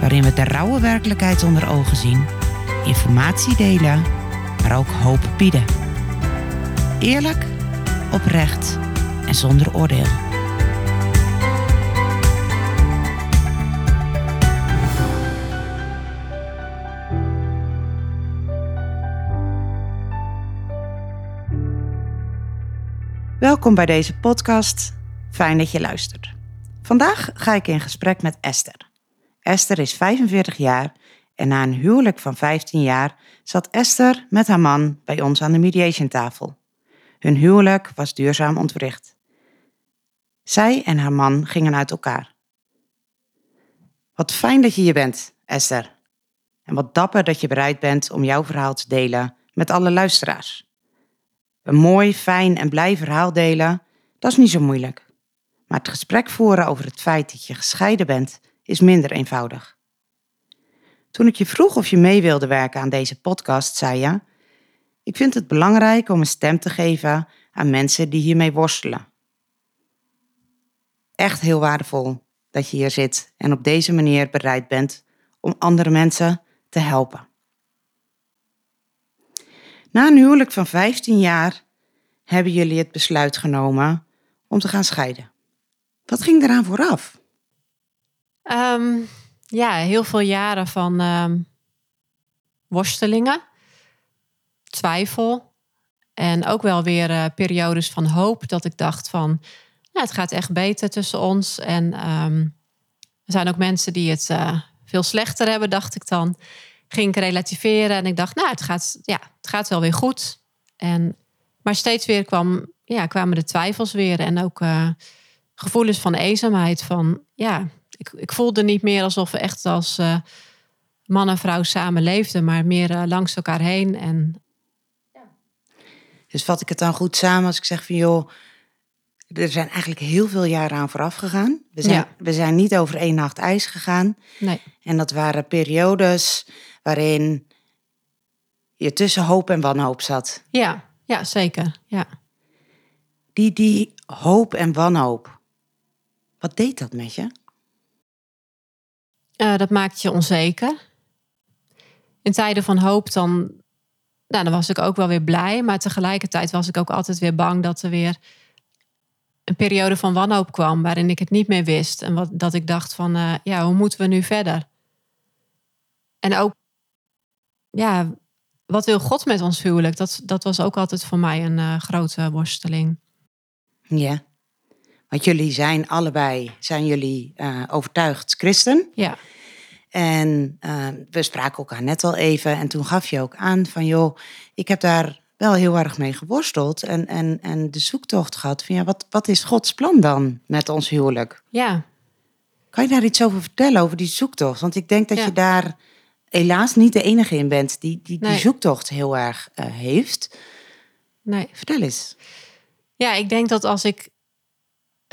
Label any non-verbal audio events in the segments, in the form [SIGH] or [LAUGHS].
waarin we de rauwe werkelijkheid onder ogen zien, informatie delen, maar ook hoop bieden. Eerlijk, oprecht en zonder oordeel. Welkom bij deze podcast. Fijn dat je luistert. Vandaag ga ik in gesprek met Esther. Esther is 45 jaar en na een huwelijk van 15 jaar zat Esther met haar man bij ons aan de mediation tafel. Hun huwelijk was duurzaam ontwricht. Zij en haar man gingen uit elkaar. Wat fijn dat je hier bent, Esther. En wat dapper dat je bereid bent om jouw verhaal te delen met alle luisteraars. Een mooi, fijn en blij verhaal delen, dat is niet zo moeilijk. Maar het gesprek voeren over het feit dat je gescheiden bent, is minder eenvoudig. Toen ik je vroeg of je mee wilde werken aan deze podcast, zei je: Ik vind het belangrijk om een stem te geven aan mensen die hiermee worstelen. Echt heel waardevol dat je hier zit en op deze manier bereid bent om andere mensen te helpen. Na een huwelijk van 15 jaar hebben jullie het besluit genomen om te gaan scheiden. Wat ging eraan vooraf? Um, ja, heel veel jaren van um, worstelingen, twijfel en ook wel weer uh, periodes van hoop dat ik dacht van, nou, het gaat echt beter tussen ons. En um, er zijn ook mensen die het uh, veel slechter hebben, dacht ik dan. Ging ik relativeren en ik dacht, nou, het gaat, ja, het gaat wel weer goed. En, maar steeds weer kwam, ja, kwamen de twijfels weer en ook uh, gevoelens van eenzaamheid. Van ja, ik, ik voelde niet meer alsof we echt als uh, man en vrouw samen leefden, maar meer uh, langs elkaar heen. En... Dus vat ik het dan goed samen als ik zeg van joh, er zijn eigenlijk heel veel jaren aan vooraf gegaan. We zijn, ja. we zijn niet over één nacht ijs gegaan. Nee. En dat waren periodes waarin je tussen hoop en wanhoop zat. Ja, ja zeker. Ja. Die, die hoop en wanhoop, wat deed dat met je? Uh, dat maakt je onzeker. In tijden van hoop dan, nou, dan was ik ook wel weer blij. Maar tegelijkertijd was ik ook altijd weer bang dat er weer een periode van wanhoop kwam. Waarin ik het niet meer wist. En wat, dat ik dacht van, uh, ja, hoe moeten we nu verder? En ook, ja, wat wil God met ons huwelijk? Dat, dat was ook altijd voor mij een uh, grote worsteling. Ja. Want jullie zijn allebei, zijn jullie uh, overtuigd christen? Ja. En uh, we spraken elkaar net al even en toen gaf je ook aan van joh, ik heb daar wel heel erg mee geworsteld en, en, en de zoektocht gehad van ja, wat, wat is Gods plan dan met ons huwelijk? Ja. Kan je daar iets over vertellen, over die zoektocht? Want ik denk dat ja. je daar helaas niet de enige in bent die die, nee. die zoektocht heel erg uh, heeft. Nee. Vertel eens. Ja, ik denk dat als ik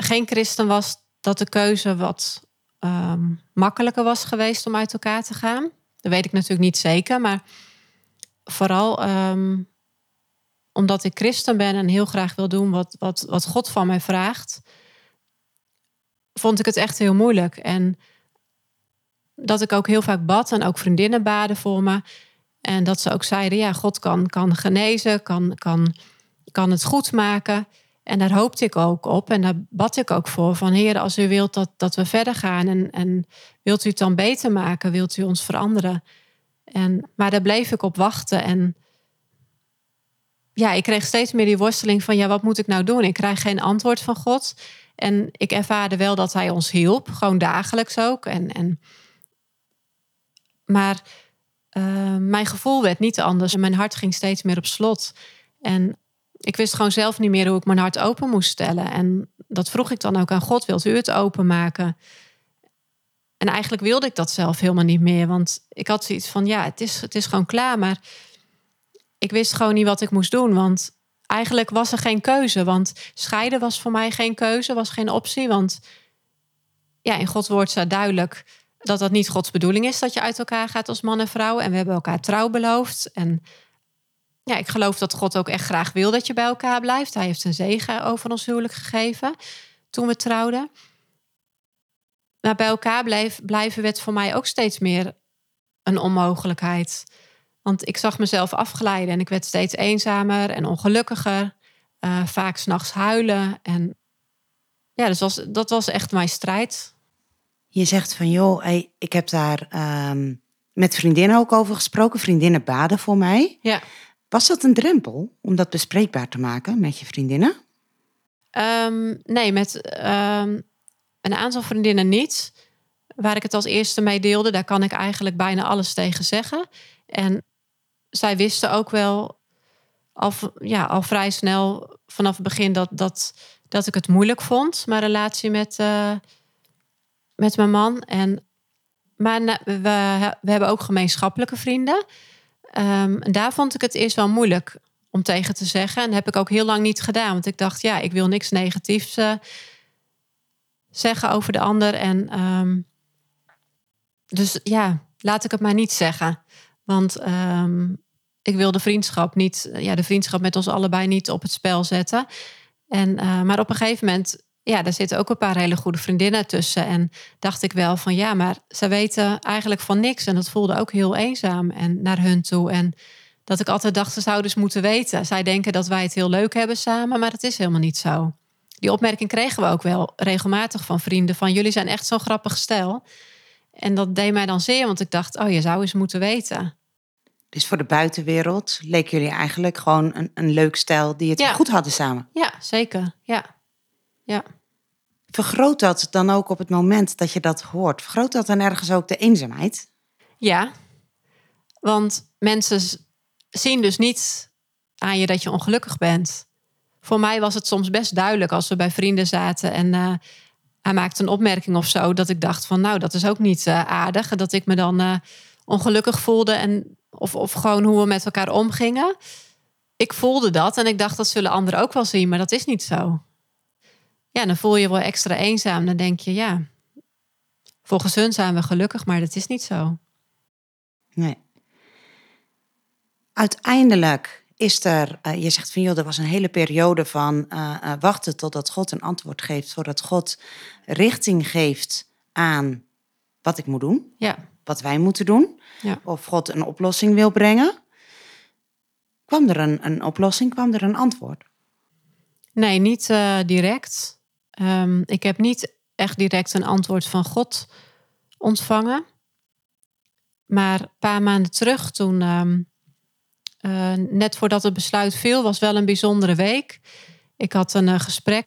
geen christen was, dat de keuze wat um, makkelijker was geweest om uit elkaar te gaan. Dat weet ik natuurlijk niet zeker, maar vooral um, omdat ik christen ben en heel graag wil doen wat, wat, wat God van mij vraagt, vond ik het echt heel moeilijk. En dat ik ook heel vaak bad en ook vriendinnen baden voor me. En dat ze ook zeiden, ja, God kan, kan genezen, kan, kan, kan het goed maken. En daar hoopte ik ook op en daar bad ik ook voor. Van Heer, als u wilt dat, dat we verder gaan en, en wilt u het dan beter maken? Wilt u ons veranderen? En, maar daar bleef ik op wachten. En ja, ik kreeg steeds meer die worsteling van ja, wat moet ik nou doen? Ik krijg geen antwoord van God. En ik ervaarde wel dat hij ons hielp, gewoon dagelijks ook. En, en, maar uh, mijn gevoel werd niet anders. Mijn hart ging steeds meer op slot. En ik wist gewoon zelf niet meer hoe ik mijn hart open moest stellen. En dat vroeg ik dan ook aan God: wilt u het openmaken? En eigenlijk wilde ik dat zelf helemaal niet meer. Want ik had zoiets van, ja, het is, het is gewoon klaar. Maar ik wist gewoon niet wat ik moest doen. Want eigenlijk was er geen keuze. Want scheiden was voor mij geen keuze, was geen optie. Want ja, in Gods woord staat duidelijk dat dat niet Gods bedoeling is dat je uit elkaar gaat als man en vrouw. En we hebben elkaar trouw beloofd. En ja, ik geloof dat God ook echt graag wil dat je bij elkaar blijft. Hij heeft een zegen over ons huwelijk gegeven toen we trouwden. Maar bij elkaar blijven werd voor mij ook steeds meer een onmogelijkheid. Want ik zag mezelf afglijden en ik werd steeds eenzamer en ongelukkiger. Uh, vaak s'nachts huilen. En ja, dus was, dat was echt mijn strijd. Je zegt van joh, hey, ik heb daar ehm, met vriendinnen ook over gesproken. Vriendinnen baden voor mij. Ja. Was dat een drempel om dat bespreekbaar te maken met je vriendinnen? Ehm, nee, met ehm, een aantal vriendinnen niet. Waar ik het als eerste mee deelde, daar kan ik eigenlijk bijna alles tegen zeggen. En zij wisten ook wel al, ja, al vrij snel vanaf het begin dat, dat, dat ik het moeilijk vond, mijn relatie met, uh, met mijn man. En, maar we, we hebben ook gemeenschappelijke vrienden. En daar vond ik het eerst wel moeilijk om tegen te zeggen. En dat heb ik ook heel lang niet gedaan. Want ik dacht, ja, ik wil niks negatiefs uh, zeggen over de ander. En um, dus ja, laat ik het maar niet zeggen. Want um, ik wil de vriendschap niet, ja, de vriendschap met ons allebei niet op het spel zetten. En, uh, maar op een gegeven moment, ja, daar zitten ook een paar hele goede vriendinnen tussen. En dacht ik wel van ja, maar ze weten eigenlijk van niks. En dat voelde ook heel eenzaam en naar hun toe. En dat ik altijd dacht, ze zouden dus moeten weten. Zij denken dat wij het heel leuk hebben samen, maar dat is helemaal niet zo. Die opmerking kregen we ook wel regelmatig van vrienden: van jullie zijn echt zo'n grappig stel. En dat deed mij dan zeer, want ik dacht, oh, je zou eens moeten weten. Dus voor de buitenwereld leken jullie eigenlijk gewoon een, een leuk stijl die het goed hadden samen. Ja, zeker. Ja. ja. Vergroot dat dan ook op het moment dat je dat hoort? Vergroot dat dan ergens ook de eenzaamheid? Ja, want mensen zien dus niet aan je dat je ongelukkig bent. Voor mij was het soms best duidelijk als we bij vrienden zaten en uh, hij maakte een opmerking of zo, dat ik dacht van nou, dat is ook niet uh, aardig. Dat ik me dan uh, ongelukkig voelde en of, of gewoon hoe we met elkaar omgingen. Ik voelde dat en ik dacht dat zullen anderen ook wel zien, maar dat is niet zo. Ja, dan voel je je wel extra eenzaam. Dan denk je, ja, volgens hun zijn we gelukkig, maar dat is niet zo. Nee. Uiteindelijk is er, uh, je zegt van joh, er was een hele periode van uh, uh, wachten totdat God een antwoord geeft, zodat God richting geeft aan wat ik moet doen, ja. wat wij moeten doen, ja. of God een oplossing wil brengen. Kwam er een, een oplossing, kwam er een antwoord? Nee, niet direct. Um, ik heb niet echt direct een antwoord van God ontvangen. Maar een paar maanden terug, toen um, uh, net voordat het besluit viel, was wel een bijzondere week. Ik had een uh, gesprek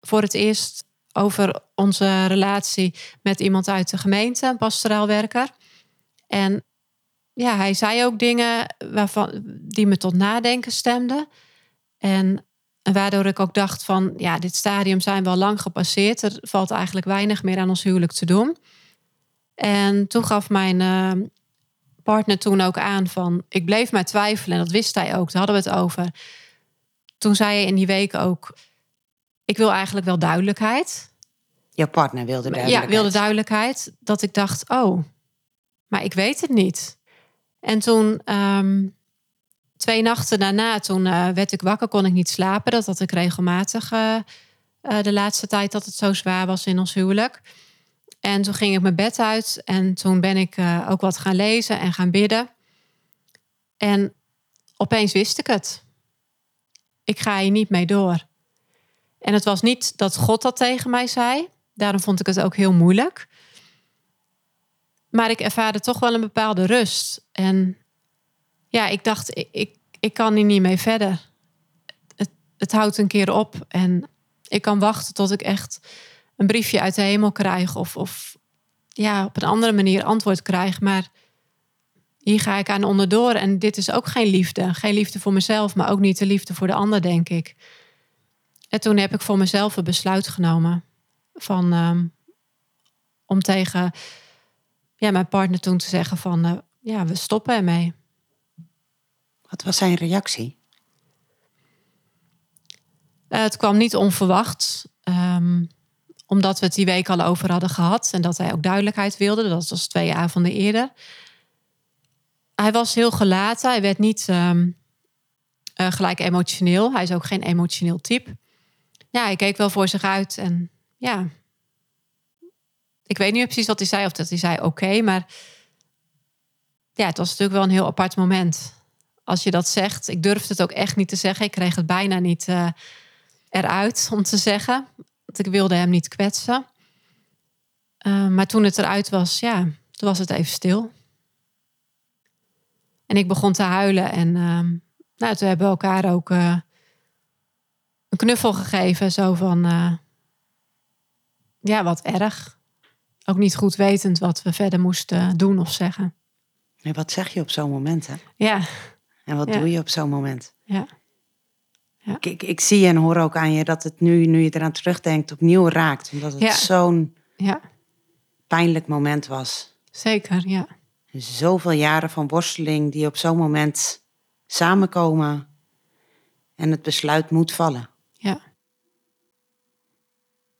voor het eerst over onze relatie met iemand uit de gemeente, een pastoraal werker. En ja, hij zei ook dingen waarvan, die me tot nadenken stemden. En waardoor ik ook dacht van, ja, dit stadium zijn we al lang gepasseerd. Er valt eigenlijk weinig meer aan ons huwelijk te doen. En toen gaf mijn uh, partner toen ook aan van, ik bleef maar twijfelen. En dat wist hij ook, daar hadden we het over. Toen zei hij in die week ook, ik wil eigenlijk wel duidelijkheid. Jouw partner wilde duidelijkheid? Ja, wilde duidelijkheid. Dat ik dacht, oh, maar ik weet het niet. En toen, um, twee nachten daarna, toen uh, werd ik wakker, kon ik niet slapen. Dat had ik regelmatig uh, uh, de laatste tijd dat het zo zwaar was in ons huwelijk. En toen ging ik mijn bed uit en toen ben ik ook wat gaan lezen en gaan bidden. En opeens wist ik het. Ik ga hier niet mee door. En het was niet dat God dat tegen mij zei. Daarom vond ik het ook heel moeilijk. Maar ik ervaarde toch wel een bepaalde rust. En ja, ik dacht, ik, ik, kan hier niet mee verder. Het, het houdt een keer op. En ik kan wachten tot ik echt een briefje uit de hemel krijg. Of, of ja, op een andere manier antwoord krijg. Maar hier ga ik aan onderdoor. En dit is ook geen liefde. Geen liefde voor mezelf, maar ook niet de liefde voor de ander, denk ik. En toen heb ik voor mezelf een besluit genomen. Van, um, om tegen ja, mijn partner toen te zeggen van eh, ja, we stoppen ermee. Wat was zijn reactie? Uh, het kwam niet onverwacht. Um, omdat we het die week al over hadden gehad. En dat hij ook duidelijkheid wilde. Dat was twee avonden eerder. Hij was heel gelaten. Hij werd niet um, uh, gelijk emotioneel. Hij is ook geen emotioneel type. Ja, hij keek wel voor zich uit. En ja, ik weet niet precies wat hij zei. Of dat hij zei oké. maar ja, het was natuurlijk wel een heel apart moment. Als je dat zegt. Ik durfde het ook echt niet te zeggen. Ik kreeg het bijna niet uh, eruit om te zeggen. Want ik wilde hem niet kwetsen. Uh, maar toen het eruit was, ja, toen was het even stil. En ik begon te huilen. En uh, nou, toen hebben we elkaar ook uh, een knuffel gegeven. Zo van, ja, wat erg. Ook niet goed wetend wat we verder moesten doen of zeggen. Nee, wat zeg je op zo'n moment, hè? Ja. En wat Ja. doe je op zo'n moment? Ja. Ja. Ik, ik, ik zie en hoor ook aan je dat het nu, nu je eraan terugdenkt, opnieuw raakt. Omdat het zo'n Ja, pijnlijk moment was. zeker. Ja. Zoveel jaren van worsteling die op zo'n moment samenkomen en het besluit moet vallen. Ja.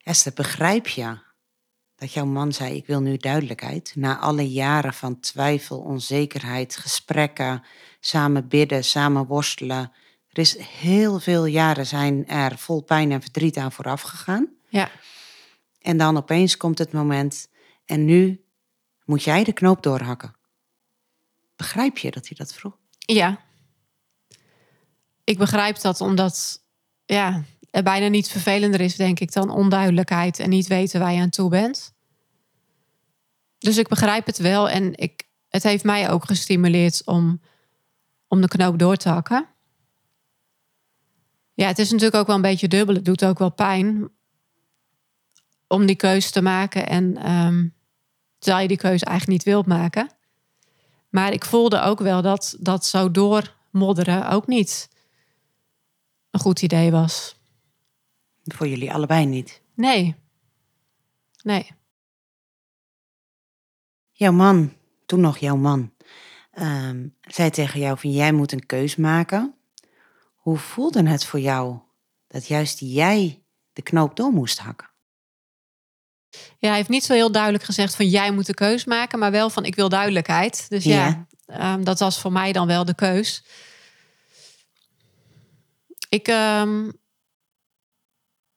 Esther, begrijp je dat jouw man zei: Ik wil nu duidelijkheid? Na alle jaren van twijfel, onzekerheid, gesprekken, samen bidden, samen worstelen. Er is heel veel jaren zijn er vol pijn en verdriet aan vooraf gegaan. Ja. En dan opeens komt het moment en nu moet jij de knoop doorhakken. Begrijp je dat hij dat vroeg? Ja. Ik begrijp dat omdat ja, er bijna niets vervelender is, denk ik, dan onduidelijkheid en niet weten waar je aan toe bent. Dus ik begrijp het wel en ik, het heeft mij ook gestimuleerd om, om de knoop door te hakken. Ja, het is natuurlijk ook wel een beetje dubbel. Het doet ook wel pijn om die keuze te maken. En ehm, terwijl je die keuze eigenlijk niet wilt maken. Maar ik voelde ook wel dat dat zo doormodderen ook niet een goed idee was. Voor jullie allebei niet. Nee. Nee. Jouw man, toen nog jouw man, ehm, zei tegen jou van jij moet een keus maken. Hoe voelde het voor jou dat juist jij de knoop door moest hakken? Ja, hij heeft niet zo heel duidelijk gezegd van jij moet de keus maken, maar wel van ik wil duidelijkheid. Dus ja, Ja. ehm, dat was voor mij dan wel de keus. Ik, ehm,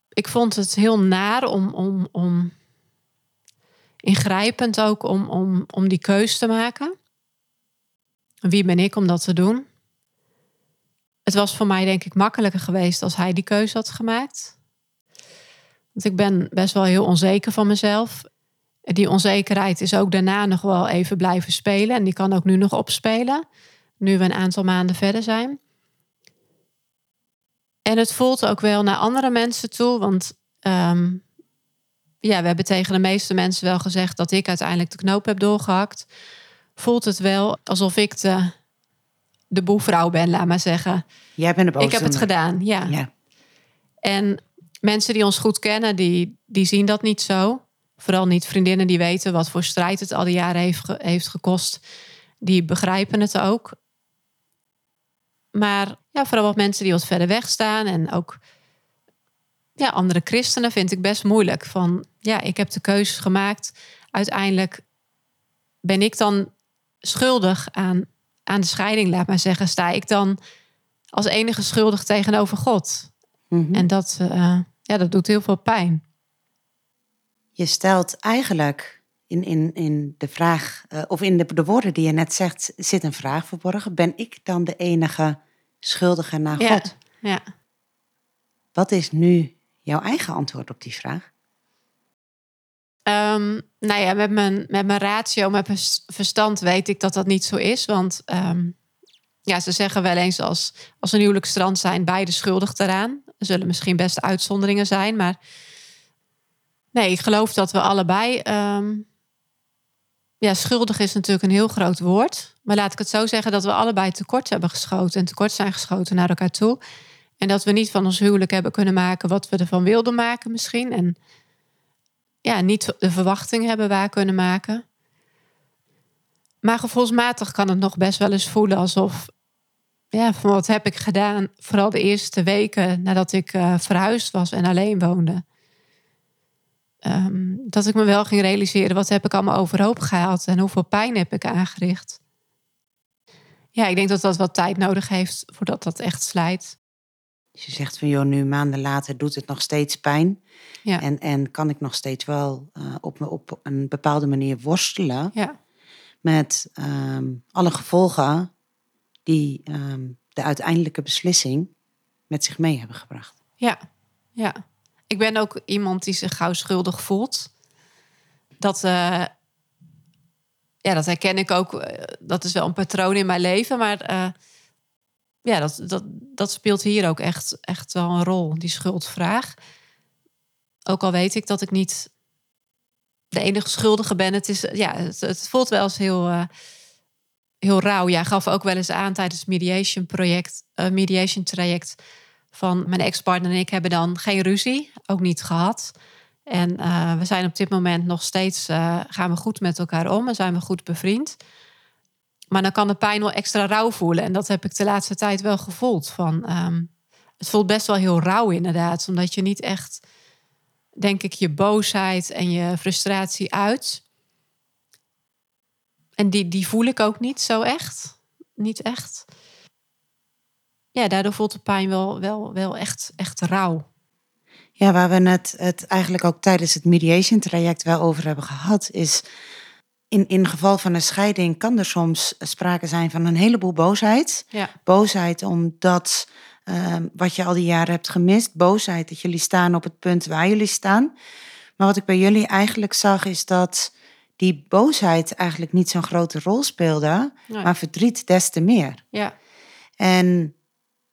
ik vond het heel naar om, om, om ingrijpend ook om, om, om die keus te maken. Wie ben ik om dat te doen? Het was voor mij denk ik makkelijker geweest als hij die keuze had gemaakt. Want ik ben best wel heel onzeker van mezelf. Die onzekerheid is ook daarna nog wel even blijven spelen. En die kan ook nu nog opspelen. Nu we een aantal maanden verder zijn. En het voelt ook wel naar andere mensen toe. Want ehm, ja, we hebben tegen de meeste mensen wel gezegd dat ik uiteindelijk de knoop heb doorgehakt. Voelt het wel alsof ik de, de ben, laat maar zeggen. Jij bent de Ik heb het gedaan, ja. Ja. En mensen die ons goed kennen, die, die zien dat niet zo. Vooral niet vriendinnen die weten wat voor strijd het al die jaren heeft, heeft gekost. Die begrijpen het ook. Maar ja, vooral wat mensen die wat verder weg staan. En ook ja, andere christenen vind ik best moeilijk. Van ja, ik heb de keuze gemaakt. Uiteindelijk ben ik dan schuldig aan, aan de scheiding, laat maar zeggen. Sta ik dan als enige schuldig tegenover God? Mhm. En dat, eh, ja, dat doet heel veel pijn. Je stelt eigenlijk in, in, in de vraag, eh, of in de, de woorden die je net zegt, zit een vraag verborgen. Ben ik dan de enige schuldige naar Ja. God? Ja. Wat is nu jouw eigen antwoord op die vraag? Ehm, nou ja, met mijn, met mijn ratio, met mijn verstand weet ik dat dat niet zo is. Want ehm, ja, ze zeggen wel eens als, als een huwelijksstrand zijn beide schuldig eraan. Er zullen misschien best uitzonderingen zijn, maar nee, ik geloof dat we allebei. ehm, ja, schuldig is natuurlijk een heel groot woord. Maar laat ik het zo zeggen dat we allebei tekort hebben geschoten en tekort zijn geschoten naar elkaar toe. En dat we niet van ons huwelijk hebben kunnen maken wat we ervan wilden maken misschien. En ja, niet de verwachting hebben waar kunnen maken. Maar gevoelsmatig kan het nog best wel eens voelen alsof, ja, wat heb ik gedaan? Vooral de eerste weken nadat ik uh, verhuisd was en alleen woonde. Ehm, dat ik me wel ging realiseren, wat heb ik allemaal overhoop gehaald en hoeveel pijn heb ik aangericht. Ja, ik denk dat dat wat tijd nodig heeft voordat dat echt slijt. Dus je zegt van, joh, nu maanden later doet het nog steeds pijn. Ja. En, en kan ik nog steeds wel uh, op, op een bepaalde manier worstelen. Ja met ehm, alle gevolgen die ehm, de uiteindelijke beslissing met zich mee hebben gebracht. Ja, ja. Ik ben ook iemand die zich gauw schuldig voelt. Dat, uh, ja, dat herken ik ook. Eh, dat is wel een patroon in mijn leven. Maar uh, ja, dat, dat, dat speelt hier ook echt, echt wel een rol, die schuldvraag. Ook al weet ik dat ik niet de enige schuldige ben. Het, is, ja, het, voelt wel eens heel, uh, heel rauw. Ja, gaf ook wel eens aan tijdens het mediation project, uh, mediation traject van mijn ex-partner en ik hebben dan geen ruzie, ook niet gehad. En uh, we zijn op dit moment nog steeds, gaan we goed met elkaar om en zijn we goed bevriend. Maar dan kan de pijn wel extra rauw voelen. En dat heb ik de laatste tijd wel gevoeld. Van, um, het voelt best wel heel rauw inderdaad, omdat je niet echt denk ik, je boosheid en je frustratie uit. En die, die voel ik ook niet zo echt. Niet echt. Ja, daardoor voelt de pijn wel, wel, wel echt, echt rauw. Ja, waar we het, het eigenlijk ook tijdens het mediation traject wel over hebben gehad, is in, in geval van een scheiding kan er soms sprake zijn van een heleboel boosheid. Ja. Boosheid omdat Ehm, wat je al die jaren hebt gemist. Boosheid dat jullie staan op het punt waar jullie staan. Maar wat ik bij jullie eigenlijk zag is dat die boosheid eigenlijk niet zo'n grote rol speelde, maar verdriet des te meer. Ja. En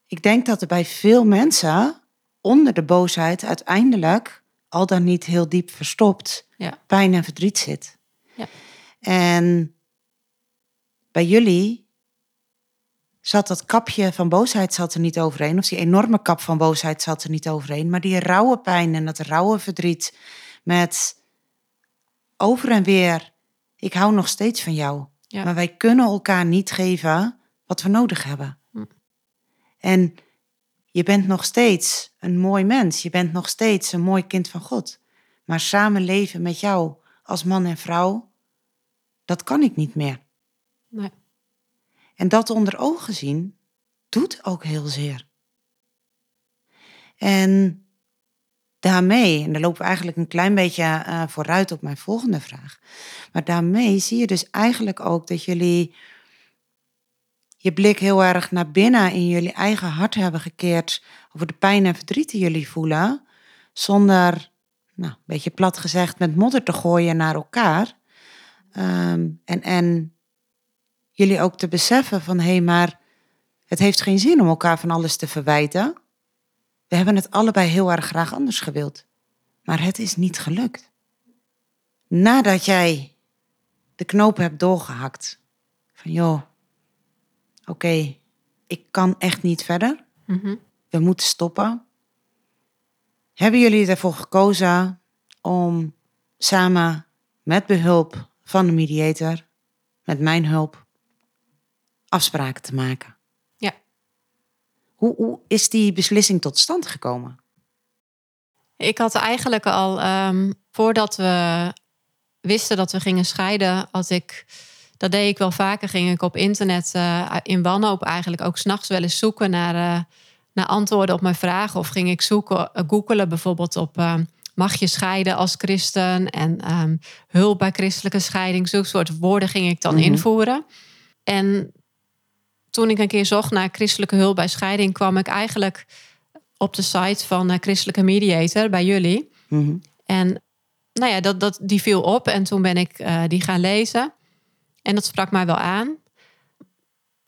ik denk dat er bij veel mensen onder de boosheid uiteindelijk, al dan niet heel diep verstopt, ja. pijn en verdriet zit. Ja. En bij jullie zat dat kapje van boosheid zat er niet overheen. Of die enorme kap van boosheid zat er niet overheen. Maar die rauwe pijn en dat rauwe verdriet met over en weer. Ik hou nog steeds van jou. Maar wij kunnen elkaar niet geven wat we nodig hebben. Hm. En je bent nog steeds een mooi mens. Je bent nog steeds een mooi kind van God. Maar samen leven met jou als man en vrouw, dat kan ik niet meer. Nee. En dat onder ogen zien doet ook heel zeer. En daarmee, en daar lopen we eigenlijk een klein beetje uh, vooruit op mijn volgende vraag. Maar daarmee zie je dus eigenlijk ook dat jullie je blik heel erg naar binnen in jullie eigen hart hebben gekeerd over de pijn en verdriet die jullie voelen, zonder, nou, een beetje plat gezegd, met modder te gooien naar elkaar. Ehm, en, en jullie ook te beseffen van hé, hey, maar het heeft geen zin om elkaar van alles te verwijten. We hebben het allebei heel erg graag anders gewild, maar het is niet gelukt. Nadat jij de knoop hebt doorgehakt, van joh, oké, ik kan echt niet verder, mhm. we moeten stoppen. Hebben jullie ervoor gekozen om samen met behulp van de mediator, met mijn hulp, afspraken te maken. Ja. Hoe, hoe is die beslissing tot stand gekomen? Ik had eigenlijk al, um, voordat we wisten dat we gingen scheiden, had ik, dat deed ik wel vaker, ging ik op internet uh, in wanhoop eigenlijk ook s'nachts wel eens zoeken naar, uh, naar antwoorden op mijn vragen. Of ging ik zoeken, uh, googelen bijvoorbeeld op mag je scheiden als christen en um, hulp bij christelijke scheiding. Zulke soort woorden ging ik dan mhm. invoeren. En toen ik een keer zocht naar christelijke hulp bij scheiding, kwam ik eigenlijk op de site van uh, Christelijke Mediator bij jullie. Mhm. En nou ja, dat, dat, die viel op en toen ben ik uh, die gaan lezen. En dat sprak mij wel aan.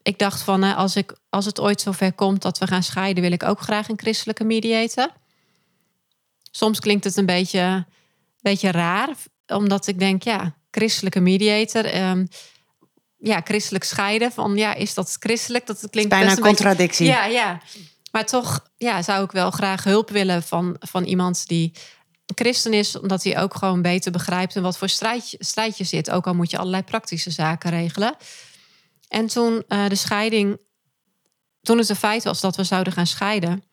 Ik dacht van, uh, als, ik, als het ooit zover komt dat we gaan scheiden, wil ik ook graag een christelijke mediator. Soms klinkt het een beetje, beetje raar, omdat ik denk, ja, christelijke mediator. Um, ja, christelijk scheiden. Van ja, is dat christelijk? Dat klinkt bijna een contradictie. ja, ja. Maar toch ja, zou ik wel graag hulp willen van, van iemand die christen is, omdat hij ook gewoon beter begrijpt en wat voor strijd, strijd je zit. Ook al moet je allerlei praktische zaken regelen. En toen uh, de scheiding, toen het een feit was dat we zouden gaan scheiden,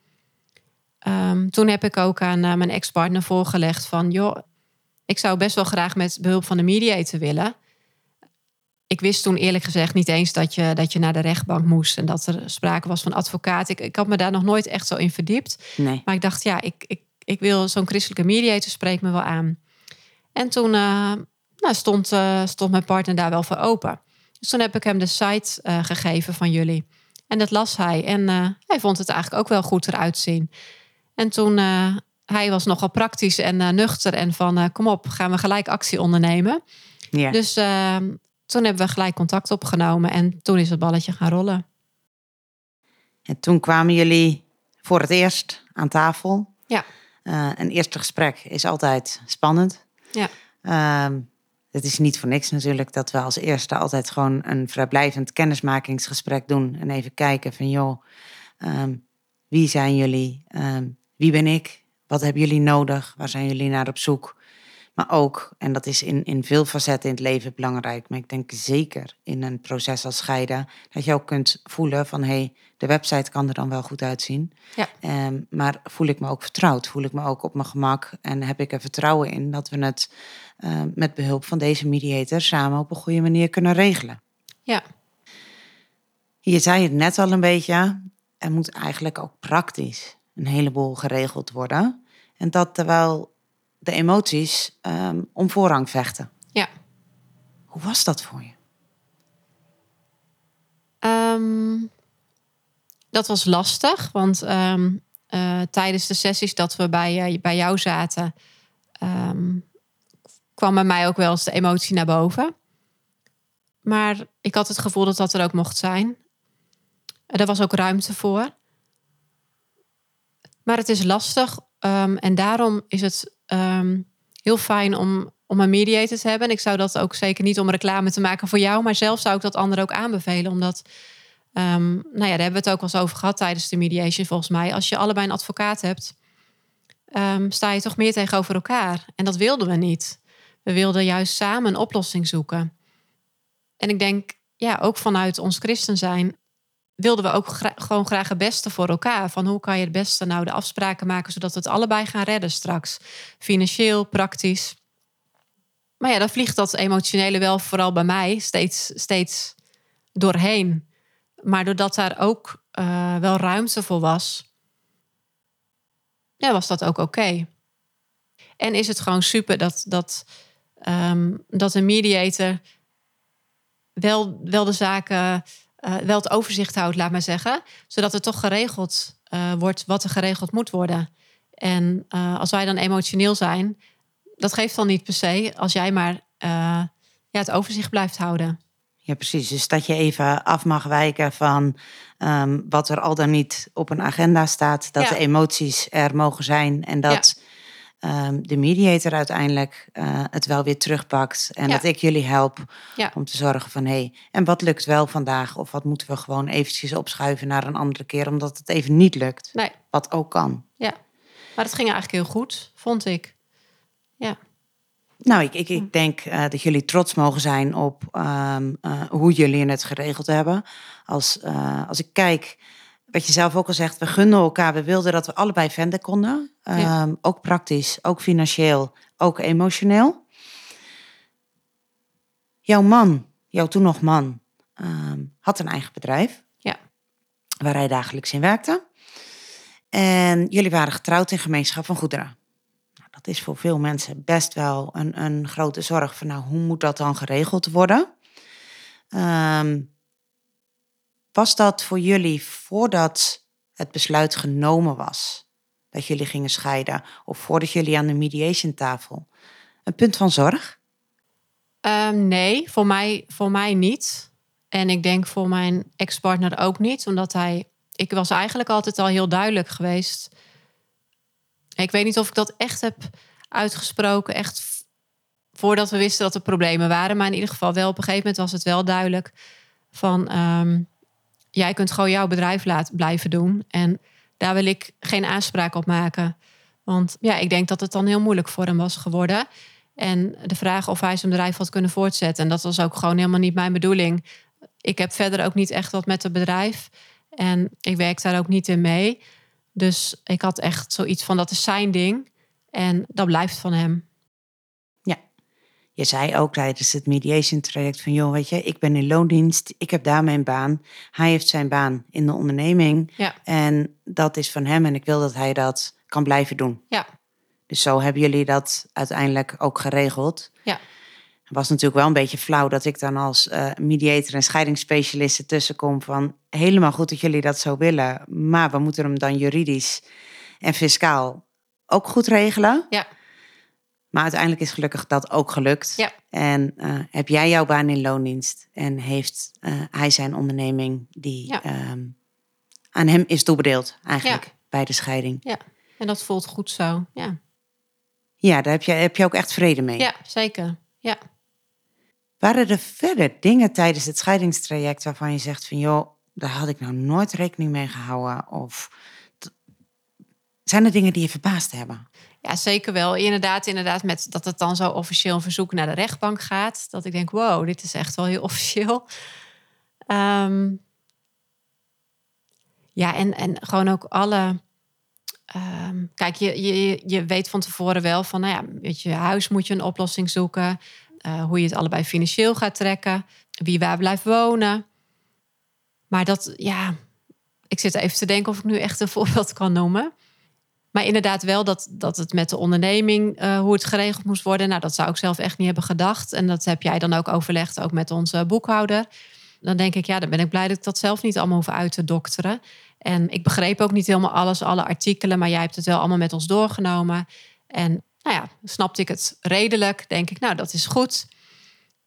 um, toen heb ik ook aan uh, mijn ex-partner voorgelegd van, joh, ik zou best wel graag met behulp van de mediator willen. Ik wist toen eerlijk gezegd niet eens dat je, dat je naar de rechtbank moest en dat er sprake was van advocaat. Ik, ik had me daar nog nooit echt zo in verdiept. Nee. Maar ik dacht, ja, ik, ik, ik wil zo'n christelijke mediator spreekt me wel aan. En toen uh, nou, stond, uh, stond mijn partner daar wel voor open. Dus toen heb ik hem de site gegeven van jullie. En dat las hij. En hij vond het eigenlijk ook wel goed eruit zien. En toen, hij was nogal praktisch en nuchter. En van, kom op, gaan we gelijk actie ondernemen. Ja. Dus ehm, toen hebben we gelijk contact opgenomen. En toen is het balletje gaan rollen. En toen kwamen jullie voor het eerst aan tafel. Ja. Een eerste gesprek is altijd spannend. Ja. Uh, het is niet voor niks natuurlijk dat we als eerste altijd gewoon een vrijblijvend kennismakingsgesprek doen. En even kijken van joh, um, wie zijn jullie? Um, wie ben ik? Wat hebben jullie nodig? Waar zijn jullie naar op zoek? Maar ook, en dat is in, in veel facetten in het leven belangrijk, maar ik denk zeker in een proces als scheiden, dat je ook kunt voelen van hé, hey, de website kan er dan wel goed uitzien. Ja. Um, maar voel ik me ook vertrouwd? Voel ik me ook op mijn gemak? En heb ik er vertrouwen in dat we het uh, met behulp van deze mediator samen op een goede manier kunnen regelen? Ja. Je zei het net al een beetje, er moet eigenlijk ook praktisch een heleboel geregeld worden. En dat terwijl de emoties um, om voorrang vechten. Ja. Hoe was dat voor je? Um, dat was lastig, want um, uh, tijdens de sessies dat we bij, uh, bij jou zaten, kwam bij mij ook wel eens de emotie naar boven. Maar ik had het gevoel dat dat er ook mocht zijn. Er was ook ruimte voor. Maar het is lastig en daarom is het um, heel fijn om, om een mediator te hebben. En ik zou dat ook zeker niet om reclame te maken voor jou, maar zelf zou ik dat anderen ook aanbevelen. Omdat, um, nou ja, daar hebben we het ook wel eens over gehad tijdens de mediation volgens mij. Als je allebei een advocaat hebt, sta je toch meer tegenover elkaar. En dat wilden we niet. We wilden juist samen een oplossing zoeken. En ik denk, ja, ook vanuit ons christen zijn, wilden we ook gewoon graag het beste voor elkaar. Van hoe kan je het beste nou de afspraken maken zodat we het allebei gaan redden straks. Financieel, praktisch. Maar ja, dan vliegt dat emotionele wel vooral bij mij steeds, steeds doorheen. Maar doordat daar ook uh, wel ruimte voor was, ja, was dat ook oké. En is het gewoon super dat, dat, um, dat een mediator wel, wel de zaken uh, wel het overzicht houdt, laat maar zeggen. Zodat het toch geregeld uh, wordt wat er geregeld moet worden. En uh, als wij dan emotioneel zijn, dat geeft dan niet per se als jij maar ja, het overzicht blijft houden. Ja, precies. Dus dat je even af mag wijken van um, wat er al dan niet op een agenda staat. Dat Ja. de emoties er mogen zijn en dat um, de mediator uiteindelijk uh, het wel weer terugpakt. En Ja. dat ik jullie help Ja. om te zorgen van hé, hey, en wat lukt wel vandaag? Of wat moeten we gewoon eventjes opschuiven naar een andere keer, omdat het even niet lukt. Nee, Wat ook kan. ja. Maar het ging eigenlijk heel goed, vond ik. Ja, Nou, ik, ik, ik denk uh, dat jullie trots mogen zijn op um, uh, hoe jullie het geregeld hebben. Als, als ik kijk, wat je zelf ook al zegt, we gunden elkaar. We wilden dat we allebei venden konden. Um, Ja. Ook praktisch, ook financieel, ook emotioneel. Jouw man, jouw toen nog man, um, had een eigen bedrijf. Ja. Waar hij dagelijks in werkte. En jullie waren getrouwd in gemeenschap van goederen. Nou, dat is voor veel mensen best wel een, een grote zorg. Van nou, hoe moet dat dan geregeld worden? Um, was dat voor jullie voordat het besluit genomen was dat jullie gingen scheiden, of voordat jullie aan de mediation tafel, een punt van zorg? Um, nee, voor mij, voor mij niet. En ik denk voor mijn ex-partner ook niet, omdat hij. Ik was eigenlijk altijd al heel duidelijk geweest. Ik weet niet of ik dat echt heb uitgesproken, echt voordat we wisten dat er problemen waren. Maar in ieder geval wel op een gegeven moment was het wel duidelijk van um, jij kunt gewoon jouw bedrijf laten blijven doen. En daar wil ik geen aanspraak op maken. Want ja, ik denk dat het dan heel moeilijk voor hem was geworden. En de vraag of hij zijn bedrijf had kunnen voortzetten. En dat was ook gewoon helemaal niet mijn bedoeling. Ik heb verder ook niet echt wat met het bedrijf. En ik werk daar ook niet in mee. Dus ik had echt zoiets van dat is zijn ding. En dat blijft van hem. Je zei ook tijdens het mediation traject van joh, weet je, ik ben in loondienst, ik heb daar mijn baan. Hij heeft zijn baan in de onderneming. Ja. En dat is van hem en ik wil dat hij dat kan blijven doen. Ja. Dus zo hebben jullie dat uiteindelijk ook geregeld. Ja. Het was natuurlijk wel een beetje flauw dat ik dan als uh, mediator en scheidingsspecialist ertussen kom van helemaal goed dat jullie dat zo willen, maar we moeten hem dan juridisch en fiscaal ook goed regelen. Ja. Maar uiteindelijk is gelukkig dat ook gelukt. Ja. En uh, heb jij jouw baan in loondienst en heeft uh, hij zijn onderneming die Ja. ehm, aan hem is toebedeeld eigenlijk Ja. bij de scheiding. Ja. En dat voelt goed zo. Ja, Ja, daar heb je, heb je ook echt vrede mee. ja zeker. Ja. Waren er verder dingen tijdens het scheidingstraject waarvan je zegt van joh, daar had ik nou nooit rekening mee gehouden? Of zijn er dingen die je verbaasd hebben? Ja, zeker wel. Inderdaad, inderdaad, met dat het dan zo officieel een verzoek naar de rechtbank gaat. Dat ik denk, wow, dit is echt wel heel [LAUGHS] officieel. Ehm, ja, en, en gewoon ook alle. ehm, kijk, je, je, je weet van tevoren wel van, nou ja, weet je, huis moet je een oplossing zoeken. eh, hoe je het allebei financieel gaat trekken. Wie waar blijft wonen. Maar dat, ja, ik zit even te denken of ik nu echt een [LAUGHS] voorbeeld kan noemen. Maar inderdaad wel dat, dat het met de onderneming, eh, hoe het geregeld moest worden. Nou, dat zou ik zelf echt niet hebben gedacht. En dat heb jij dan ook overlegd, ook met onze boekhouder. Dan denk ik, ja, dan ben ik blij dat ik dat zelf niet allemaal hoef uit te dokteren. En ik begreep ook niet helemaal alles, alle artikelen. Maar jij hebt het wel allemaal met ons doorgenomen. En nou ja, snapte ik het redelijk. Denk ik, nou, dat is goed.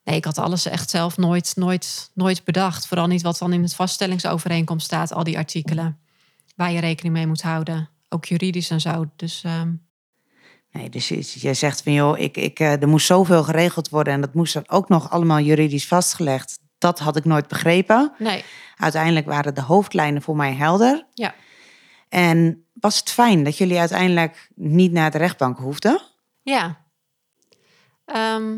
Nee, ik had alles echt zelf nooit, nooit, nooit bedacht. Vooral niet wat dan in het vaststellingsovereenkomst staat, al die artikelen. Waar je rekening mee moet houden. Ook juridisch en zo. Dus ehm, Nee, dus je, je zegt van joh, ik, ik, eh, er moest zoveel geregeld worden en dat moest dan ook nog allemaal juridisch vastgelegd. Dat had ik nooit begrepen. nee, Uiteindelijk waren de hoofdlijnen voor mij helder. ja. En was het fijn dat jullie uiteindelijk niet naar de rechtbank hoefden? Ja. Ehm,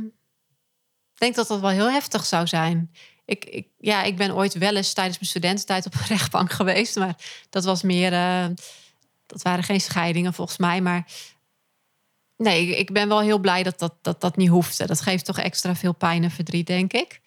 ik denk dat dat wel heel heftig zou zijn. Ik, ik, ja, ik ben ooit wel eens tijdens mijn studententijd op een [LAUGHS] rechtbank geweest. Maar dat was meer... eh, dat waren geen scheidingen volgens mij. Maar nee, ik, ben wel heel blij dat dat, dat dat niet hoefde. Dat geeft toch extra veel pijn en verdriet, denk ik.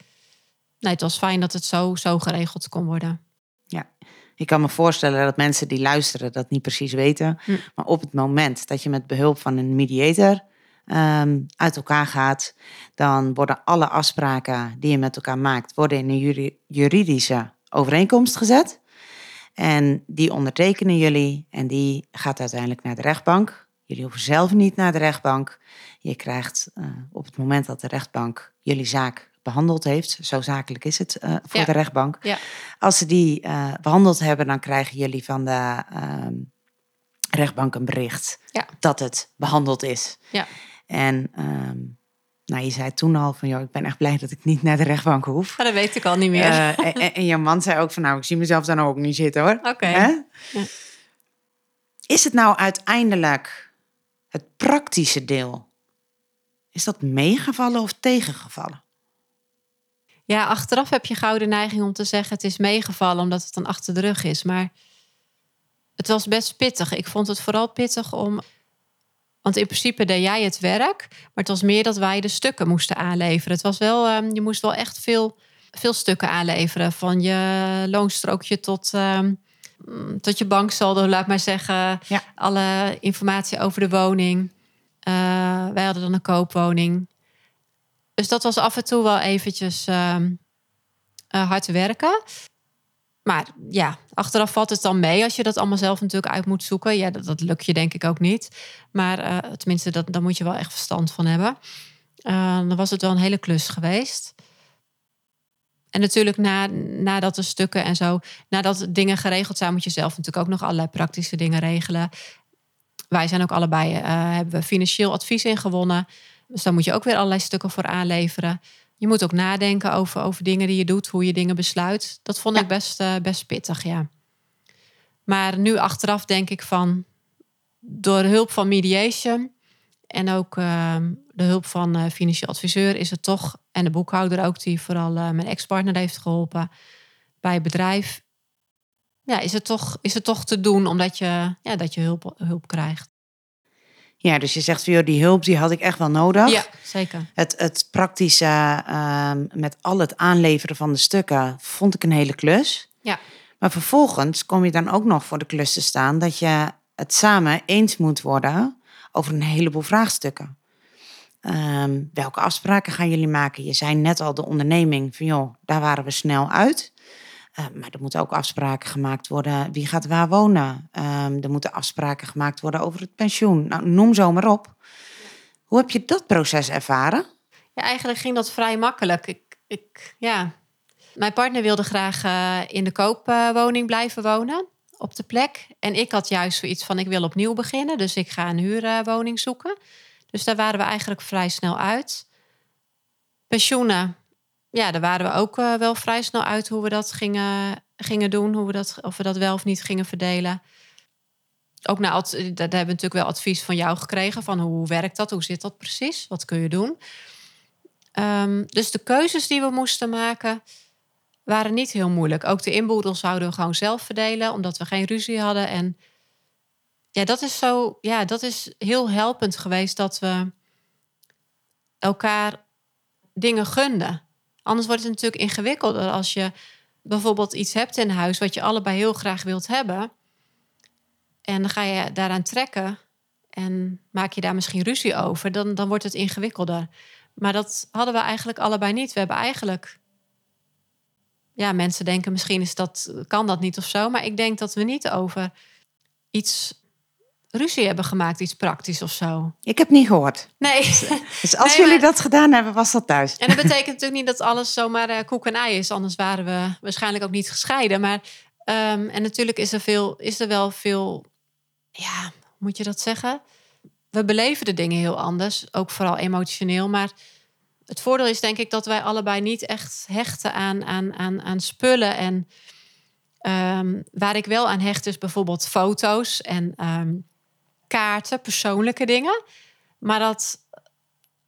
Nee, het was fijn dat het zo, zo geregeld kon worden. Ja, ik kan me voorstellen dat mensen die luisteren dat niet precies weten. Hm. Maar op het moment dat je met behulp van een mediator ehm, uit elkaar gaat, dan worden alle afspraken die je met elkaar maakt, worden in een juri- juridische overeenkomst gezet. En die ondertekenen jullie en die gaat uiteindelijk naar de rechtbank. Jullie hoeven zelf niet naar de rechtbank. Je krijgt eh, op het moment dat de rechtbank jullie zaak behandeld heeft, zo zakelijk is het eh, voor Ja. de rechtbank. Ja. Als ze die eh, behandeld hebben, dan krijgen jullie van de ehm, rechtbank een bericht Ja. dat het behandeld is. Ja. En ehm, nou, je zei toen al van, joh, ik ben echt blij dat ik niet naar de rechtbank hoef. Maar dat weet ik al niet meer. Eh, en, en- en je man zei ook van, nou, ik zie mezelf daar nou ook niet zitten hoor. Oké. Ja. Is het nou uiteindelijk het praktische deel? Is dat meegevallen of tegengevallen? Ja, achteraf heb je gouden neiging om te zeggen het is meegevallen omdat het dan achter de rug is. Maar het was best pittig. Ik vond het vooral pittig om. Want in principe deed jij het werk, maar het was meer dat wij de stukken moesten aanleveren. Het was wel, ehm, je moest wel echt veel, veel stukken aanleveren. Van je loonstrookje tot, ehm, mm, tot je banksaldo, laat maar zeggen. Ja. Alle informatie over de woning. Eh, wij hadden dan een koopwoning. Dus dat was af en toe wel eventjes ehm, eh, hard werken. Maar ja, achteraf valt het dan mee als je dat allemaal zelf natuurlijk uit moet zoeken. Ja, dat, lukt je denk ik ook niet. Maar eh, tenminste, dat, daar moet je wel echt verstand van hebben. Eh, dan was het wel een hele klus geweest. En natuurlijk na, nadat de stukken en zo, nadat dingen geregeld zijn, moet je zelf natuurlijk ook nog allerlei praktische dingen regelen. Wij zijn ook allebei, eh, hebben we financieel advies ingewonnen. Dus daar moet je ook weer allerlei stukken voor aanleveren. Je moet ook nadenken over, over dingen die je doet, hoe je dingen besluit. Dat vond Ja. ik best, eh, best pittig, ja. Maar nu achteraf denk ik van, door hulp van mediation en ook ehm, de hulp van uh, financieel adviseur is het toch, en de boekhouder ook, die vooral uh, mijn ex-partner heeft geholpen bij het bedrijf. Ja, is het toch, is het toch te doen omdat je, ja, dat je hulp, hulp krijgt. Ja, dus je zegt, joh, die hulp die had ik echt wel nodig. Ja, zeker. Het, het praktische uh, met al het aanleveren van de stukken vond ik een hele klus. Ja. Maar vervolgens kom je dan ook nog voor de klus te staan dat je het samen eens moet worden over een heleboel vraagstukken. Um, welke afspraken gaan jullie maken? Je zei net al de onderneming van joh, daar waren we snel uit. Uh, maar er moeten ook afspraken gemaakt worden. Wie gaat waar wonen? Um, er moeten afspraken gemaakt worden over het pensioen. Nou, noem zo maar op. Hoe heb je dat proces ervaren? Ja, eigenlijk ging dat vrij makkelijk. Ik, ik, ja. Mijn partner wilde graag uh, in de koopwoning blijven wonen op de plek. En ik had juist zoiets van: ik wil opnieuw beginnen. Dus ik ga een huurwoning zoeken. Dus daar waren we eigenlijk vrij snel uit. Pensioenen, ja, daar waren we ook uh, wel vrij snel uit hoe we dat gingen, gingen doen. Hoe we dat, of we dat wel of niet gingen verdelen. Ook na, daar hebben we natuurlijk wel advies van jou gekregen. Van hoe werkt dat? Hoe zit dat precies? Wat kun je doen? Um, dus de keuzes die we moesten maken waren niet heel moeilijk. Ook de inboedel zouden we gewoon zelf verdelen, omdat we geen ruzie hadden. En ja, dat is zo, ja, dat is heel helpend geweest dat we elkaar dingen gunden. Anders wordt het natuurlijk ingewikkelder als je bijvoorbeeld iets hebt in huis wat je allebei heel graag wilt hebben. En dan ga je daaraan trekken en maak je daar misschien ruzie over, dan, dan wordt het ingewikkelder. Maar dat hadden we eigenlijk allebei niet. We hebben eigenlijk ja, mensen denken misschien is dat, kan dat niet of zo. Maar ik denk dat we niet over iets ruzie hebben gemaakt, iets praktisch of zo. Ik heb niet gehoord. Nee. Dus [LAUGHS] als jullie dat gedaan hebben, was dat thuis. En dat betekent natuurlijk niet dat alles zomaar uh, koek en ei is. Anders waren we waarschijnlijk ook niet gescheiden. Maar um, en natuurlijk is er, veel, is er wel veel, ja, moet je dat zeggen? We beleven de dingen heel anders, ook vooral emotioneel. Maar het voordeel is denk ik dat wij allebei niet echt hechten aan, aan, aan, aan spullen. En um, waar ik wel aan hecht is bijvoorbeeld foto's en um, kaarten, persoonlijke dingen. Maar dat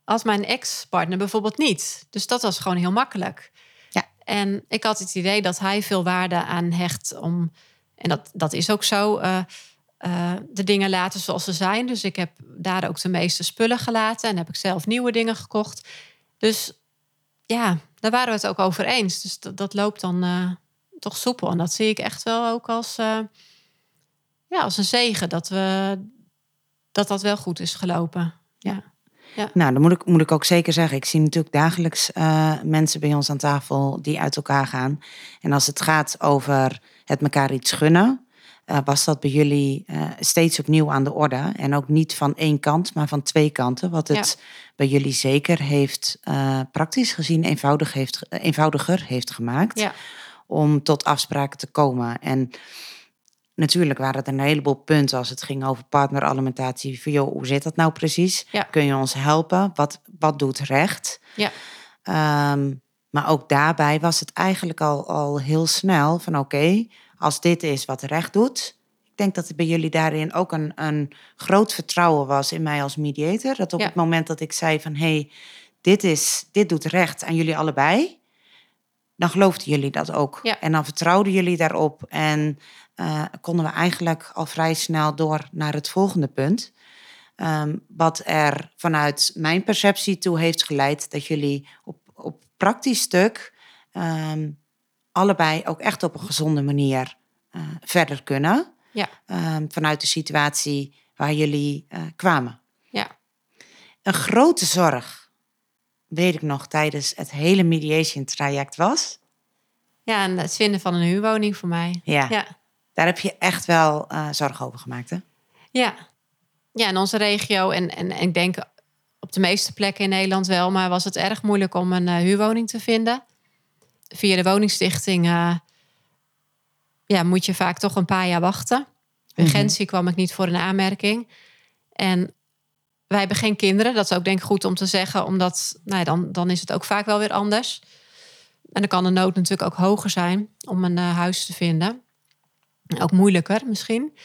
als mijn ex-partner bijvoorbeeld niet. Dus dat was gewoon heel makkelijk. Ja. En ik had het idee dat hij veel waarde aan hecht om, en dat, dat is ook zo, uh, uh, de dingen laten zoals ze zijn. Dus ik heb daar ook de meeste spullen gelaten en heb ik zelf nieuwe dingen gekocht. Dus ja, daar waren we het ook over eens. Dus dat, dat loopt dan uh, toch soepel. En dat zie ik echt wel ook als, ja, als een zegen dat, we, dat dat wel goed is gelopen. Ja. Ja. Nou, dan moet ik, moet ik ook zeker zeggen. Ik zie natuurlijk dagelijks uh, mensen bij ons aan tafel die uit elkaar gaan. En als het gaat over het elkaar iets gunnen, uh, was dat bij jullie uh, steeds opnieuw aan de orde. En ook niet van één kant, maar van twee kanten. Wat het ja. bij jullie zeker heeft, praktisch gezien, eenvoudig heeft, eenvoudiger heeft gemaakt. Ja. Om tot afspraken te komen. En natuurlijk waren het een heleboel punten als het ging over partneralimentatie. Van joh, hoe zit dat nou precies? Ja. Kun je ons helpen? Wat, wat doet recht? Ja. Um, maar ook daarbij was het eigenlijk al, al heel snel van oké, okay, als dit is wat recht doet. Ik denk dat er bij jullie daarin ook een, een groot vertrouwen was in mij als mediator. Dat op Ja. het moment dat ik zei van hé, hey, dit, is, dit doet recht aan jullie allebei. Dan geloofden jullie dat ook. Ja. En dan vertrouwden jullie daarop. En uh, konden we eigenlijk al vrij snel door naar het volgende punt. Um, wat er vanuit mijn perceptie toe heeft geleid dat jullie op, op praktisch stuk um, allebei ook echt op een gezonde manier uh, verder kunnen. Ja. Um, vanuit de situatie waar jullie uh, kwamen. Ja. Een grote zorg, weet ik nog, tijdens het hele mediation traject was. Ja, en het vinden van een huurwoning voor mij. Ja. Ja. Daar heb je echt wel uh, zorg over gemaakt, hè? Ja. Ja, in onze regio en, en, en ik denk op de meeste plekken in Nederland wel, maar was het erg moeilijk om een uh, huurwoning te vinden. Via de woningstichting uh, ja, moet je vaak toch een paar jaar wachten. Urgentie -hmm. kwam ik niet voor een aanmerking. En wij hebben geen kinderen. Dat is ook denk ik goed om te zeggen, omdat nou ja, dan, dan is het ook vaak wel weer anders. En dan kan de nood natuurlijk ook hoger zijn om een uh, huis te vinden. Ook moeilijker misschien.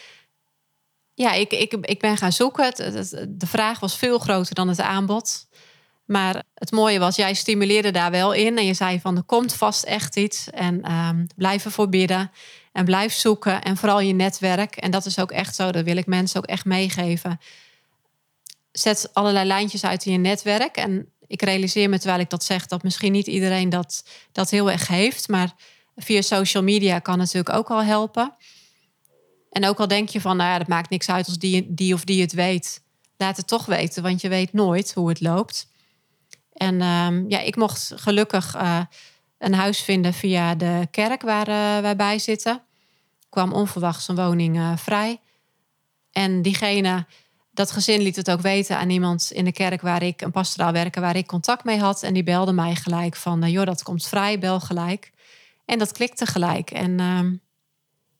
ja, ik, ik, ik ben gaan zoeken. De vraag was veel groter dan het aanbod. Maar het mooie was, jij stimuleerde daar wel in. En je zei van, er komt vast echt iets. En um, blijf ervoor bidden. En blijf zoeken. En vooral je netwerk. En dat is ook echt zo. Dat wil ik mensen ook echt meegeven. Zet allerlei lijntjes uit in je netwerk. En ik realiseer me terwijl ik dat zeg... dat misschien niet iedereen dat, dat heel erg heeft. Maar via social media kan natuurlijk ook al helpen. En ook al denk je van, nou ja, dat maakt niks uit als die, die of die het weet. Laat het toch weten, want je weet nooit hoe het loopt. En um, ja, ik mocht gelukkig uh, een huis vinden via de kerk waar uh, wij bij zitten. Kwam onverwachts een woning uh, vrij. En diegene, dat gezin liet het ook weten aan iemand in de kerk waar ik, een pastoraal werken, waar ik contact mee had. En die belde mij gelijk van, joh, dat komt vrij, bel gelijk. En dat klikte gelijk. En um,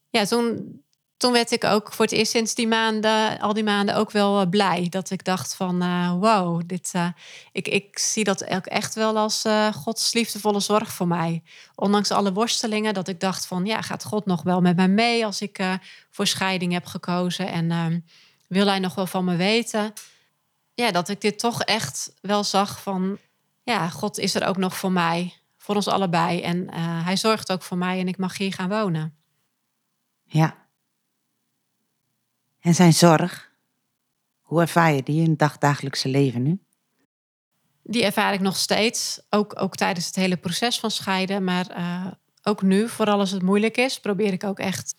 ja, toen toen werd ik ook voor het eerst sinds die maanden, al die maanden ook wel eh, blij. Dat ik dacht van uh, wow, dit, uh, ik, ik zie dat ook echt wel als Gods liefdevolle zorg voor mij. Ondanks alle worstelingen, dat ik dacht van ja, gaat God nog wel met mij mee als ik voor scheiding heb gekozen? En ehm, wil hij nog wel van me weten? Ja, dat ik dit toch echt wel zag van ja, God is er ook nog voor mij, voor ons allebei. En hij zorgt ook voor mij en ik mag hier gaan wonen. Ja, en zijn zorg, hoe ervaar je die in het dagdagelijkse leven nu? Die ervaar ik nog steeds, ook, ook tijdens het hele proces van scheiden. Maar uh, ook nu, vooral als het moeilijk is, probeer ik ook echt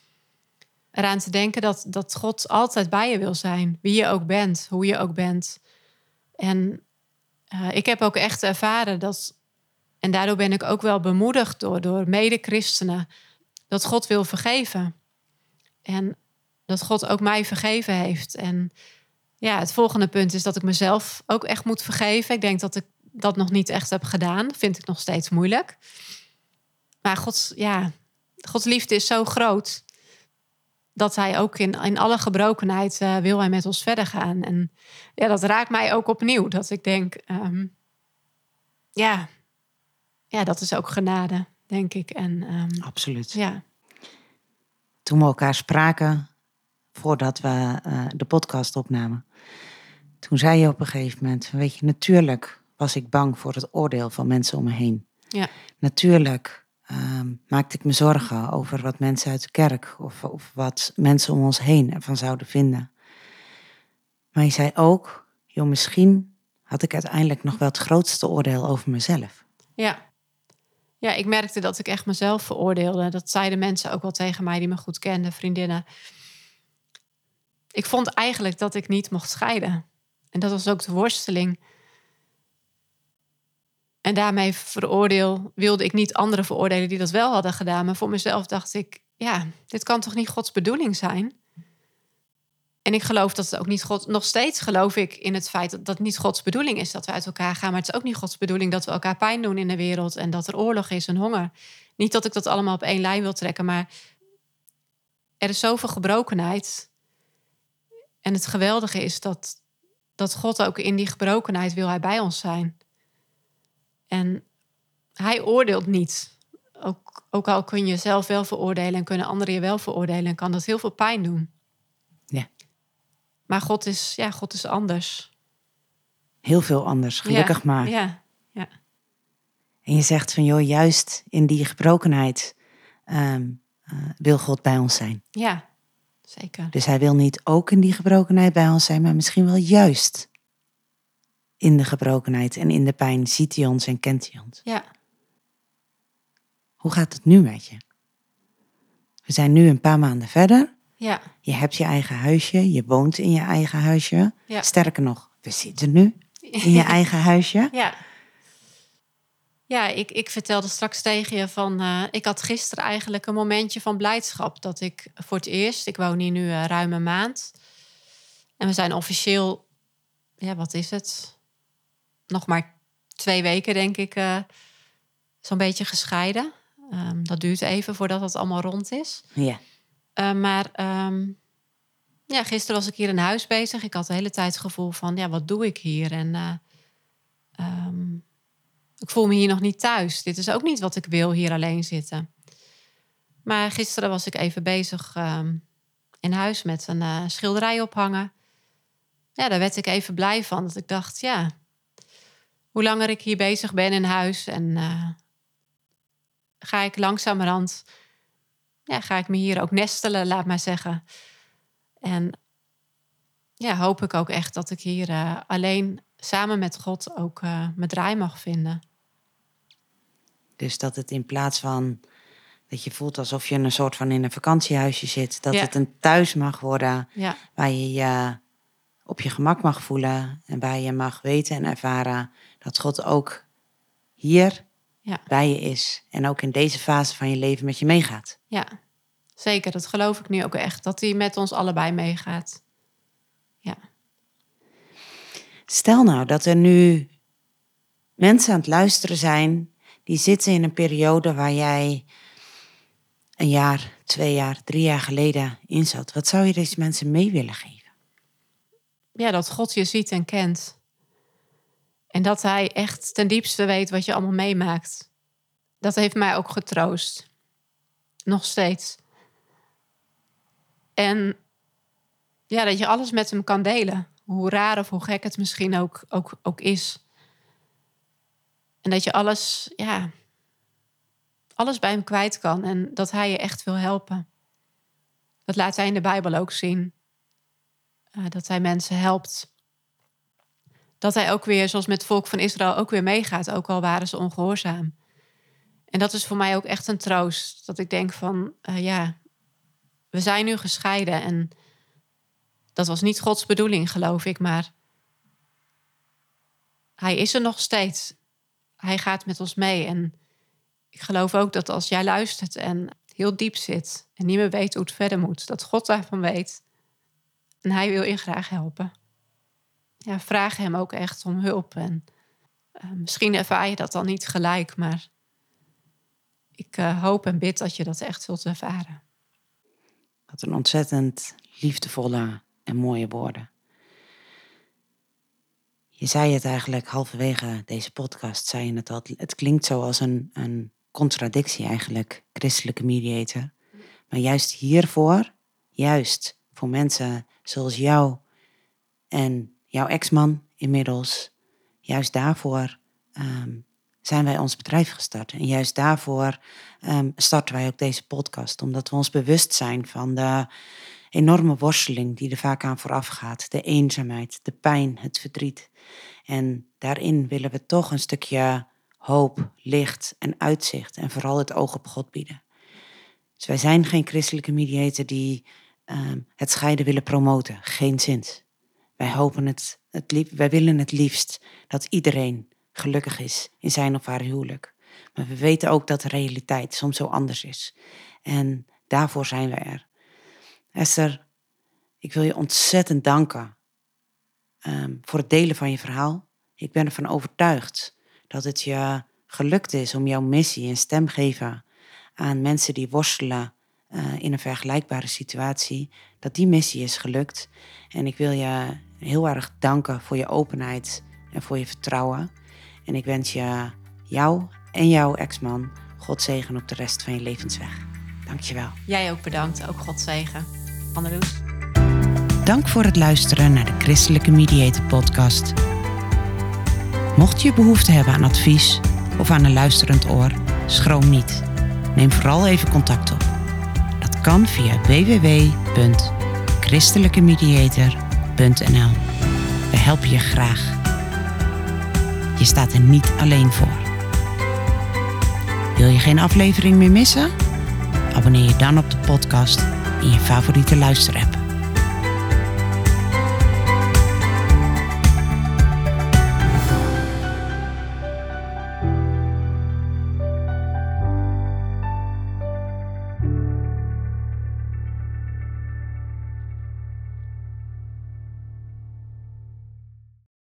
eraan te denken dat, dat God altijd bij je wil zijn. Wie je ook bent, hoe je ook bent. En uh, ik heb ook echt ervaren dat, en daardoor ben ik ook wel bemoedigd door, door mede-christenen, dat God wil vergeven. En dat God ook mij vergeven heeft. En ja, het volgende punt is dat ik mezelf ook echt moet vergeven. Ik denk dat ik dat nog niet echt heb gedaan. vind ik nog steeds moeilijk. Maar Gods, ja, Gods liefde is zo groot dat hij ook in, in alle gebrokenheid uh, wil hij met ons verder gaan. En ja, dat raakt mij ook opnieuw. Dat ik denk, um, ja, ja, dat is ook genade, denk ik. En, um, Absoluut. Ja. Toen we elkaar spraken, voordat we uh, de podcast opnamen. Toen zei je op een gegeven moment, weet je, natuurlijk was ik bang voor het oordeel van mensen om me heen. Ja. Natuurlijk uh, maakte ik me zorgen over wat mensen uit de kerk of, of wat mensen om ons heen ervan zouden vinden. Maar je zei ook, joh, misschien had ik uiteindelijk nog wel het grootste oordeel over mezelf. Ja. Ja, ik merkte dat ik echt mezelf veroordeelde. Dat zeiden mensen ook wel tegen mij die me goed kenden, vriendinnen ik vond eigenlijk dat ik niet mocht scheiden. En dat was ook de worsteling. En daarmee veroordeel, wilde ik niet anderen veroordelen die dat wel hadden gedaan. Maar voor mezelf dacht ik, ja, dit kan toch niet Gods bedoeling zijn? En ik geloof dat het ook niet God, nog steeds geloof ik in het feit dat dat niet Gods bedoeling is dat we uit elkaar gaan. Maar het is ook niet Gods bedoeling dat we elkaar pijn doen in de wereld en dat er oorlog is en honger. Niet dat ik dat allemaal op één lijn wil trekken, maar er is zoveel gebrokenheid en het geweldige is dat, dat God ook in die gebrokenheid wil hij bij ons zijn. En hij oordeelt niet. Ook, ook al kun je zelf wel veroordelen en kunnen anderen je wel veroordelen, en kan dat heel veel pijn doen. Ja. Maar God is, ja, God is anders. Heel veel anders, gelukkig maar. Ja, ja. En je zegt van, joh, juist in die gebrokenheid um, uh, wil God bij ons zijn. Ja, Zeker. Dus hij wil niet ook in die gebrokenheid bij ons zijn, maar misschien wel juist in de gebrokenheid en in de pijn ziet hij ons en kent hij ons. Ja. Hoe gaat het nu met je? We zijn nu een paar maanden verder. Ja. Je hebt je eigen huisje, je woont in je eigen huisje. Ja. Sterker nog, we zitten nu in je [LAUGHS] eigen huisje. Ja. Ja, ik, ik vertelde straks tegen je van. Uh, ik had gisteren eigenlijk een momentje van blijdschap. Dat ik voor het eerst. Ik woon hier nu uh, ruim een maand. En we zijn officieel. Ja, wat is het? Nog maar twee weken, denk ik. Uh, Zo'n beetje gescheiden. Um, dat duurt even voordat het allemaal rond is. Ja. maar. Um, ja, gisteren was ik hier in huis bezig. Ik had de hele tijd het gevoel van. Ja, wat doe ik hier? En. Um, ik voel me hier nog niet thuis. Dit is ook niet wat ik wil, hier alleen zitten. Maar gisteren was ik even bezig um, in huis met een uh, schilderij ophangen. Ja, daar werd ik even blij van. Dat ik dacht, ja, hoe langer ik hier bezig ben in huis en uh, ga ik langzamerhand, ja, ga ik me hier ook nestelen, laat maar zeggen. En ja, hoop ik ook echt dat ik hier uh, alleen samen met God ook uh, mijn draai mag vinden. Dus dat het in plaats van dat je voelt alsof je een soort van in een vakantiehuisje zit, dat het een thuis mag worden ja. waar je je op je gemak mag voelen en waar je mag weten en ervaren dat God ook hier ja. bij je is en ook in deze fase van je leven met je meegaat. Ja, zeker. Dat geloof ik nu ook echt, dat hij met ons allebei meegaat. Ja. Stel nou dat er nu mensen aan het luisteren zijn die zitten in een periode waar jij een jaar, twee jaar, drie jaar geleden in zat. Wat zou je deze mensen mee willen geven? Ja, dat God je ziet en kent. En dat Hij echt ten diepste weet wat je allemaal meemaakt. Dat heeft mij ook getroost. Nog steeds. En ja, dat je alles met Hem kan delen. Hoe raar of hoe gek het misschien ook, ook, ook is. En dat je alles, ja, alles bij hem kwijt kan en dat hij je echt wil helpen. Dat laat hij in de Bijbel ook zien. Uh, dat hij mensen helpt. Dat hij ook weer, zoals met het volk van Israël, ook weer meegaat, ook al waren ze ongehoorzaam. En dat is voor mij ook echt een troost. Dat ik denk van, uh, ja, we zijn nu gescheiden en dat was niet Gods bedoeling, geloof ik, maar hij is er nog steeds. Hij gaat met ons mee en ik geloof ook dat als jij luistert en heel diep zit en niet meer weet hoe het verder moet, dat God daarvan weet. En hij wil je graag helpen. Ja, vraag hem ook echt om hulp. En uh, misschien ervaar je dat dan niet gelijk, maar ik uh, hoop en bid dat je dat echt zult ervaren. Wat een ontzettend liefdevolle en mooie woorden. Je zei het eigenlijk halverwege deze podcast, zei je het al. Het klinkt zo als een, een contradictie eigenlijk, christelijke mediator. Maar juist hiervoor, juist voor mensen zoals jou en jouw ex-man inmiddels, juist daarvoor um, zijn wij ons bedrijf gestart. En juist daarvoor um, starten wij ook deze podcast, omdat we ons bewust zijn van de enorme worsteling die er vaak aan vooraf gaat. De eenzaamheid, de pijn, het verdriet. En daarin willen we toch een stukje hoop, licht en uitzicht en vooral het oog op God bieden. Dus wij zijn geen christelijke mediator die um, het scheiden willen promoten, geen zin. Wij hopen het, het lief, wij willen het liefst dat iedereen gelukkig is in zijn of haar huwelijk. Maar we weten ook dat de realiteit soms zo anders is. En daarvoor zijn we er. Esther, ik wil je ontzettend danken um, voor het delen van je verhaal. Ik ben ervan overtuigd dat het je gelukt is om jouw missie een stem geven aan mensen die worstelen uh, in een vergelijkbare situatie, dat die missie is gelukt. En ik wil je heel erg danken voor je openheid en voor je vertrouwen. En ik wens je jou en jouw ex-man God zegen op de rest van je levensweg. Dankjewel. Jij ook bedankt, ook God zegen. Anneloes. Dank voor het luisteren naar de Christelijke Mediator podcast. Mocht je behoefte hebben aan advies of aan een luisterend oor, schroom niet. Neem vooral even contact op. Dat kan via www.christelijkemediator.nl. We helpen je graag. Je staat er niet alleen voor. Wil je geen aflevering meer missen? Abonneer je dan op de podcast in je favoriete luisterapp.